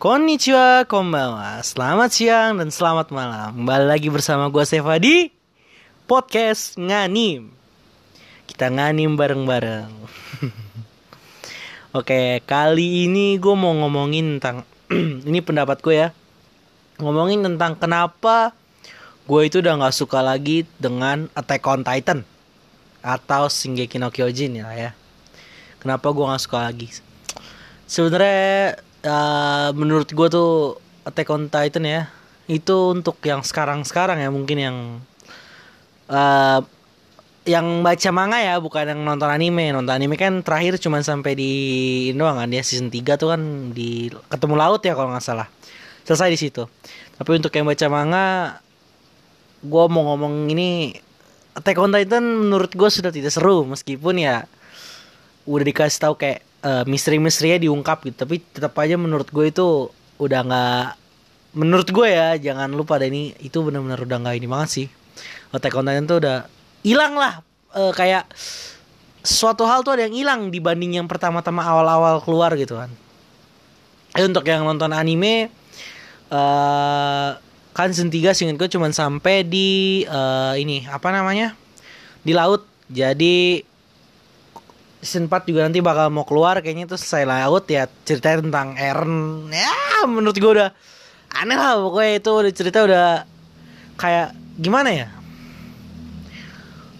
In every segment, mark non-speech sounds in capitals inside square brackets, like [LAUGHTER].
Konnichiwa, konbanwa. Selamat siang dan selamat malam. Kembali lagi bersama gue Seva di Podcast Nganim. Kita nganim bareng-bareng. [LAUGHS] Oke, kali ini gue mau ngomongin tentang [CLEARS THROAT] Ini pendapat gue ya. Ngomongin tentang kenapa Gue itu udah gak suka lagi dengan Attack on Titan Atau Shingeki no Kyojin ya ya. Kenapa gue gak suka lagi? Sebenarnya uh, menurut gue tuh Attack on Titan ya itu untuk yang sekarang-sekarang ya mungkin yang uh, yang baca manga ya bukan yang nonton anime. Nonton anime kan terakhir cuma sampai di doang kan dia season 3 tuh kan di ketemu laut ya kalau nggak salah. Selesai di situ. Tapi untuk yang baca manga gue mau ngomong ini Attack on Titan menurut gue sudah tidak seru meskipun ya udah dikasih tahu kayak uh, misteri-misterinya diungkap gitu. Tapi tetap aja menurut gue itu udah nggak menurut gue ya jangan lupa deh ini itu benar-benar udah nggak ini banget sih. Attack on Titan tuh udah hilang lah uh, kayak suatu hal tuh ada yang hilang dibanding yang pertama-tama awal-awal keluar gitu kan. Eh, untuk yang nonton anime uh, kan season 3 singkat gue cuman sampai di uh, ini apa namanya? Di laut. Jadi season 4 juga nanti bakal mau keluar kayaknya itu selesai laut ya. Ceritanya tentang Eren. Ya menurut gue udah aneh lah pokoknya itu udah cerita udah kayak gimana ya?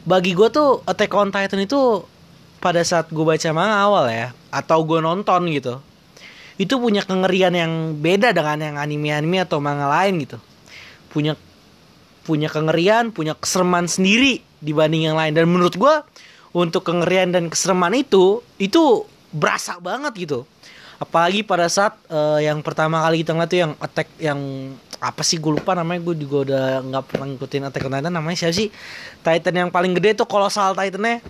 Bagi gue tuh Attack on Titan itu pada saat gue baca manga awal ya atau gue nonton gitu itu punya kengerian yang beda dengan yang anime-anime atau manga lain gitu punya punya kengerian punya kesereman sendiri dibanding yang lain. Dan menurut gue untuk kengerian dan kesereman itu itu berasa banget gitu. Apalagi pada saat uh, yang pertama kali kita ngeliat tuh yang attack yang apa sih gue lupa namanya gue juga udah nggak pernah ngikutin attack on Titan. Namanya siapa sih? Titan yang paling gede tuh kolosal Titannya.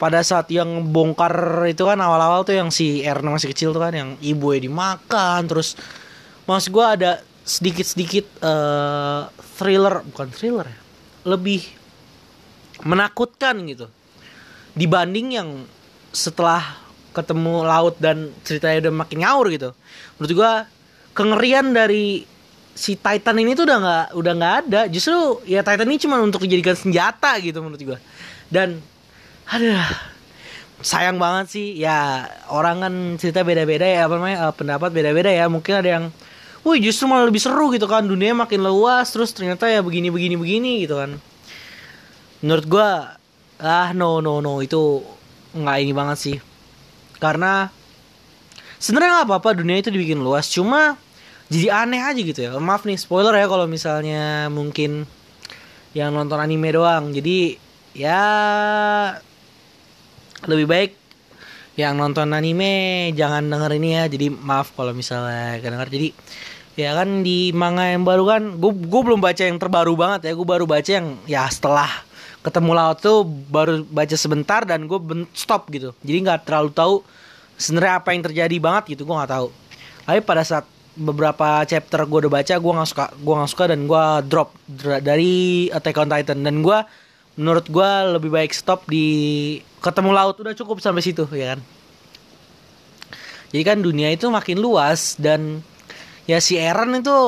Pada saat yang bongkar itu kan awal-awal tuh yang si Eren masih kecil tuh kan yang ibu dimakan terus maksud gue ada sedikit-sedikit uh, thriller bukan thriller ya lebih menakutkan gitu dibanding yang setelah ketemu laut dan ceritanya udah makin ngawur gitu. Menurut gua kengerian dari si Titan ini tuh udah nggak udah nggak ada. Justru ya Titan ini cuma untuk dijadikan senjata gitu menurut gua. Dan ada sayang banget sih ya orang kan cerita beda-beda ya apa namanya uh, pendapat beda-beda ya. Mungkin ada yang Wih justru malah lebih seru gitu kan. Dunia makin luas terus ternyata ya begini begini begini gitu kan. Menurut gua ah no no no itu nggak ini banget sih. Karena sebenarnya nggak apa-apa dunia itu dibikin luas. Cuma jadi aneh aja gitu ya. Maaf nih spoiler ya kalau misalnya mungkin yang nonton anime doang. Jadi ya lebih baik yang nonton anime jangan denger ini ya. Jadi maaf kalau misalnya denger jadi ya kan di manga yang baru kan gue gue belum baca yang terbaru banget ya. Gue baru baca yang ya setelah ketemu laut tuh baru baca sebentar dan gue stop gitu. Jadi nggak terlalu tahu sebenarnya apa yang terjadi banget gitu gue nggak tahu. Tapi pada saat beberapa chapter gue udah baca gue nggak suka gue nggak suka dan gue drop dari Attack on Titan. Dan gue menurut gue lebih baik stop di ketemu laut udah cukup sampai situ ya kan? Jadi kan dunia itu makin luas dan ya si Eren itu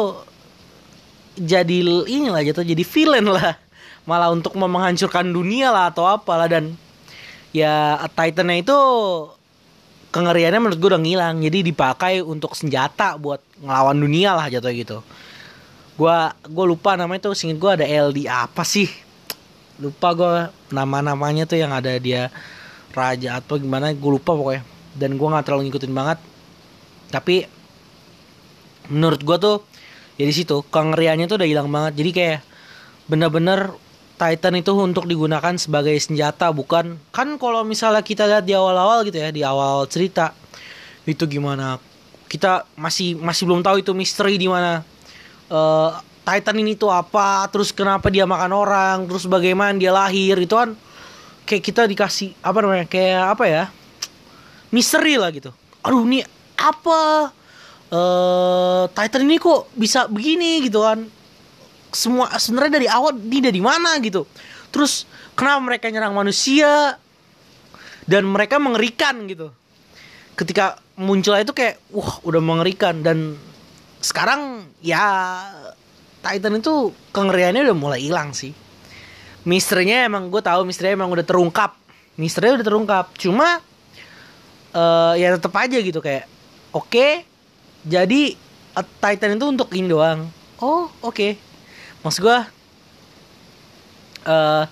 jadi inilah jatuh jadi villain lah. Malah untuk mau menghancurkan dunia lah atau apalah dan ya Titannya itu kengeriannya menurut gue udah ngilang. Jadi dipakai untuk senjata buat ngelawan dunia lah jatuh gitu. Gue gue lupa namanya tuh singkat gue ada LD apa sih? Lupa gue nama namanya tuh yang ada dia raja atau gimana gue lupa pokoknya. Dan gue nggak terlalu ngikutin banget. Tapi menurut gue tuh ya situ kengeriannya tuh udah hilang banget. Jadi kayak bener-bener Titan itu untuk digunakan sebagai senjata bukan. Kan kalau misalnya kita lihat di awal-awal gitu ya di awal cerita itu gimana kita masih masih belum tahu itu misteri di mana uh, Titan ini tuh apa terus kenapa dia makan orang terus bagaimana dia lahir itu kan kayak kita dikasih apa namanya kayak apa ya misteri lah gitu. Aduh ini apa uh, Titan ini kok bisa begini gitu kan. Semua sebenarnya dari awal ini dari mana gitu. Terus kenapa mereka nyerang manusia? Dan mereka mengerikan gitu. Ketika muncul itu kayak wah udah mengerikan. Dan sekarang ya Titan itu kengeriannya udah mulai hilang sih. Misterinya emang gue tahu misterinya emang udah terungkap. Misterinya udah terungkap. Cuma uh, ya tetap aja gitu kayak oke okay, jadi Titan itu untuk ini doang. Oh. Oke. Okay. maksud gue uh,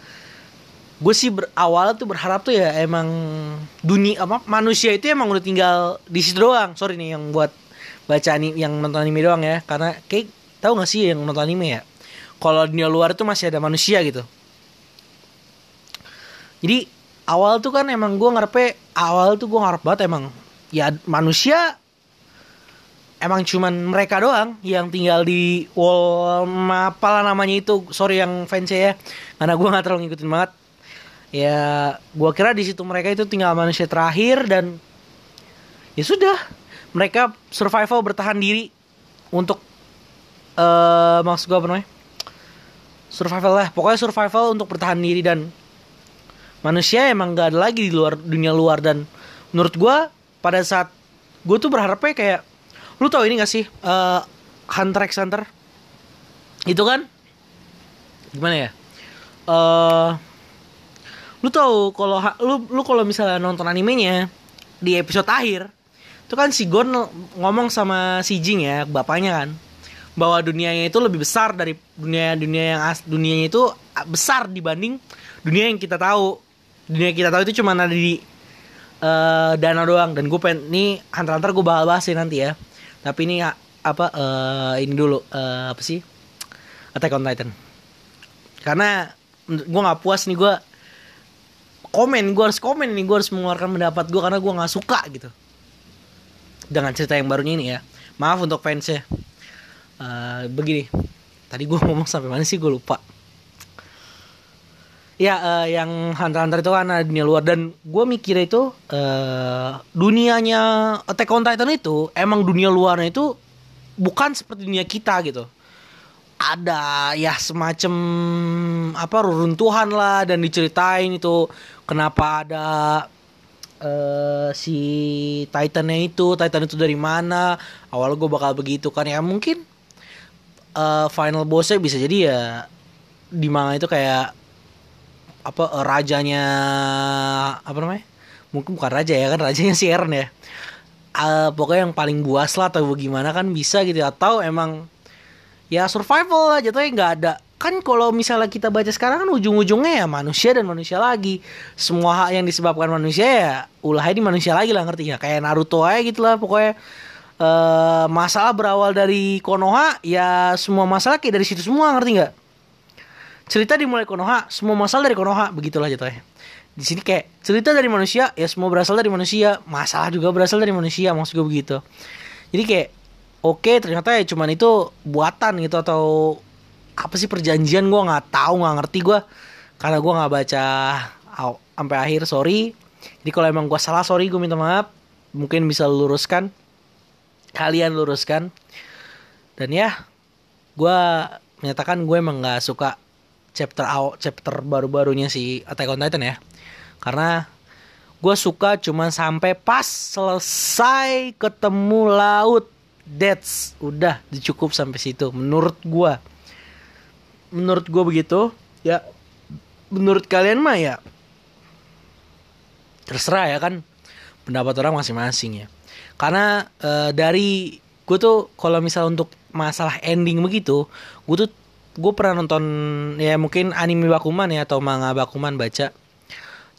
gue sih berawal tuh berharap tuh ya emang dunia apa manusia itu emang udah tinggal di situ doang. Sorry nih yang buat baca anime yang nonton anime doang ya. Karena kayak tahu gak sih yang nonton anime ya? Kalau dunia luar itu masih ada manusia gitu. Jadi awal tuh kan emang gue ngarepe awal tuh gue ngarep banget emang ya manusia emang cuman mereka doang yang tinggal di wall apalah namanya itu. Sorry yang fans ya. Karena gue nggak terlalu ngikutin banget. Ya gua kira di situ mereka itu tinggal manusia terakhir dan ya sudah. Mereka survival bertahan diri untuk uh, maksud gua apa namanya? Survival lah. Pokoknya survival untuk bertahan diri dan manusia emang gak ada lagi di luar dunia luar. Dan menurut gua pada saat gue tuh berharapnya kayak lu tau ini gak sih uh, Hunter x Hunter? Itu kan? Gimana ya? Uh, lu tahu kalau lu lu kalau misalnya nonton animenya di episode akhir itu kan si Gon ngomong sama si Jing ya bapaknya kan bahwa dunianya itu lebih besar dari dunia dunia yang as dunianya itu besar dibanding dunia yang kita tahu. Dunia yang kita tahu itu cuma ada di uh, danau doang. Dan gue pengen nih hunter hunter gue bakal bahas nanti ya tapi ini apa uh, ini dulu uh, apa sih? Attack on Titan. Karena gue nggak puas nih gue komen gue harus komen nih gue harus mengeluarkan pendapat gue karena gue nggak suka gitu. Dengan cerita yang barunya ini ya. Maaf untuk fansnya. Uh, begini. Tadi gue [LAUGHS] ngomong sampai mana sih gue lupa ya uh, yang Hunter Hunter itu kan ada dunia luar. Dan gue mikir itu uh, dunianya Attack on Titan itu emang dunia luarnya itu bukan seperti dunia kita gitu. Ada ya semacam apa reruntuhan lah dan diceritain itu. Kenapa ada uh, si Titannya itu Titan itu dari mana? Awal gue bakal begitu kan. Ya mungkin uh, final bossnya bisa jadi ya di manga itu kayak apa uh, rajanya apa namanya? Mungkin bukan raja ya kan rajanya si Eren ya. Uh, pokoknya yang paling buas lah atau bagaimana kan bisa gitu atau emang ya survival lah jatuhnya nggak ada. Kan kalau misalnya kita baca sekarang kan ujung-ujungnya ya manusia dan manusia lagi. Semua hak yang disebabkan manusia ya ulahnya di manusia lagi lah ngerti ya kayak Naruto aja gitu lah pokoknya. Uh, masalah berawal dari Konoha ya semua masalah kayak dari situ semua ngerti nggak cerita dimulai Konoha semua masalah dari Konoha begitulah jatuhnya di sini kayak cerita dari manusia ya semua berasal dari manusia. Masalah juga berasal dari manusia maksud gue begitu. Jadi kayak oke ternyata ya cuman itu buatan gitu atau apa sih perjanjian gue nggak tahu nggak ngerti gue karena gue nggak baca sampai akhir sorry. Jadi kalau emang gue salah sorry gue minta maaf. Mungkin bisa luruskan. Kalian luruskan. Dan ya gue menyatakan gue emang nggak suka chapter chapter baru-barunya si Attack on Titan ya. Karena gue suka cuman sampai pas selesai ketemu laut that's udah cukup sampai situ menurut gua. Menurut gua begitu ya menurut kalian mah ya terserah ya kan pendapat orang masing-masing ya. Karena e, dari gue tuh kalau misal untuk masalah ending begitu gue tuh gue pernah nonton ya mungkin anime Bakuman ya atau manga Bakuman baca.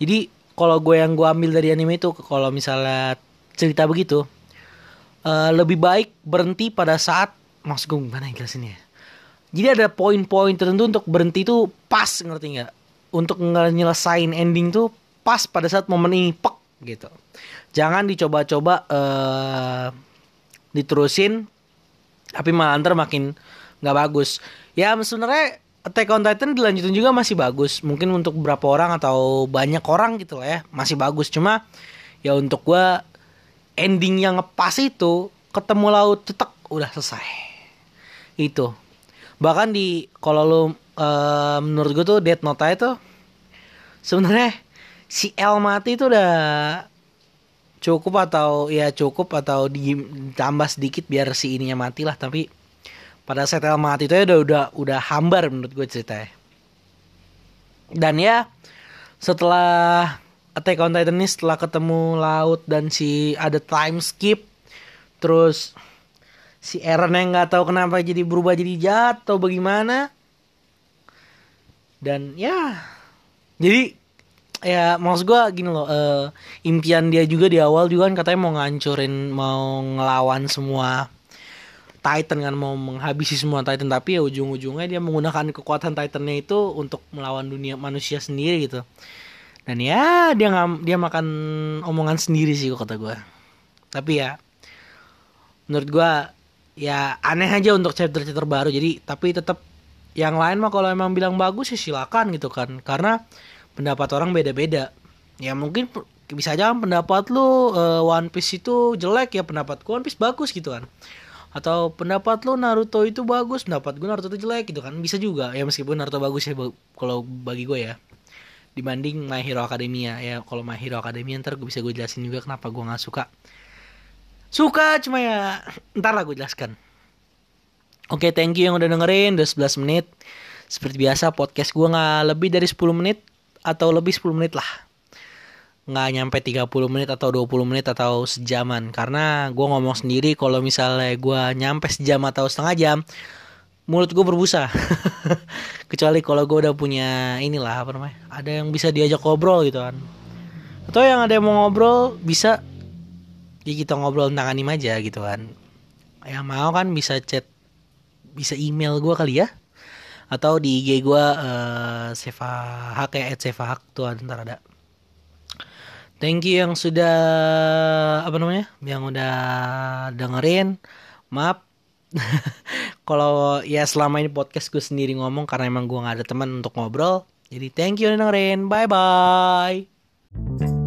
Jadi kalau gue yang gue ambil dari anime itu kalau misalnya cerita begitu uh, lebih baik berhenti pada saat maksud gue gimana yang jelasinnya jadi ada poin-poin tertentu untuk berhenti itu pas ngerti nggak? Untuk nyelesain ending tuh pas pada saat momen ini pek gitu. Jangan dicoba-coba uh, diterusin tapi malah ntar makin nggak bagus ya sebenarnya Attack on Titan dilanjutin juga masih bagus. Mungkin untuk beberapa orang atau banyak orang gitu lah ya masih bagus. Cuma ya untuk gue ending yang ngepas itu ketemu laut cetek udah selesai. Itu. Bahkan di kalau lu uh, menurut gue tuh Death Note itu sebenarnya si L mati itu udah cukup atau ya cukup atau ditambah sedikit biar si ininya mati lah. Tapi pada saat El mati itu ya udah udah udah hambar menurut gue ceritanya. Dan ya setelah Attack on Titan ini setelah ketemu laut dan si ada time skip terus si Eren yang nggak tahu kenapa jadi berubah jadi jahat atau bagaimana. Dan ya jadi ya maksud gue gini loh uh, impian dia juga di awal juga kan katanya mau ngancurin mau ngelawan semua Titan kan mau menghabisi semua Titan. Tapi ya ujung-ujungnya dia menggunakan kekuatan Titannya itu untuk melawan dunia manusia sendiri gitu. Dan ya dia nggak dia makan omongan sendiri sih kata gue tapi ya menurut gue ya aneh aja untuk chapter-chapter baru. Jadi tapi tetap yang lain mah kalau emang bilang bagus ya silakan gitu kan. Karena pendapat orang beda-beda. Ya mungkin bisa aja kan pendapat lu uh, One Piece itu jelek ya pendapat One Piece bagus gitu kan atau pendapat lu Naruto itu bagus pendapat gue Naruto itu jelek gitu kan. Bisa juga ya meskipun Naruto bagus ya kalau bagi gue ya. Dibanding My Hero Academia ya kalau My Hero Academia ntar gue bisa gue jelasin juga kenapa gue nggak suka. Suka cuma ya ntar lah gue jelaskan. Oke thank you yang udah dengerin udah 11 menit. Seperti biasa podcast gue nggak lebih dari 10 menit atau lebih 10 menit lah nggak nyampe 30 menit atau 20 menit atau sejaman. Karena gue ngomong sendiri kalau misalnya gue nyampe sejam atau setengah jam mulut gue berbusa. [LAUGHS] Kecuali kalau gue udah punya inilah apa namanya ada yang bisa diajak ngobrol gitu kan. Atau yang ada yang mau ngobrol bisa. Ya kita ngobrol tentang anime aja gitu kan. Yang mau kan bisa chat bisa email gue kali ya. Atau di IG gue uh, Sevahak ya Sevahak tuh ntar ada thank you yang sudah apa namanya yang udah dengerin. Maaf. [LAUGHS] Kalau ya selama ini podcast gue sendiri ngomong karena emang gue nggak ada teman untuk ngobrol. Jadi thank you dengerin. Bye bye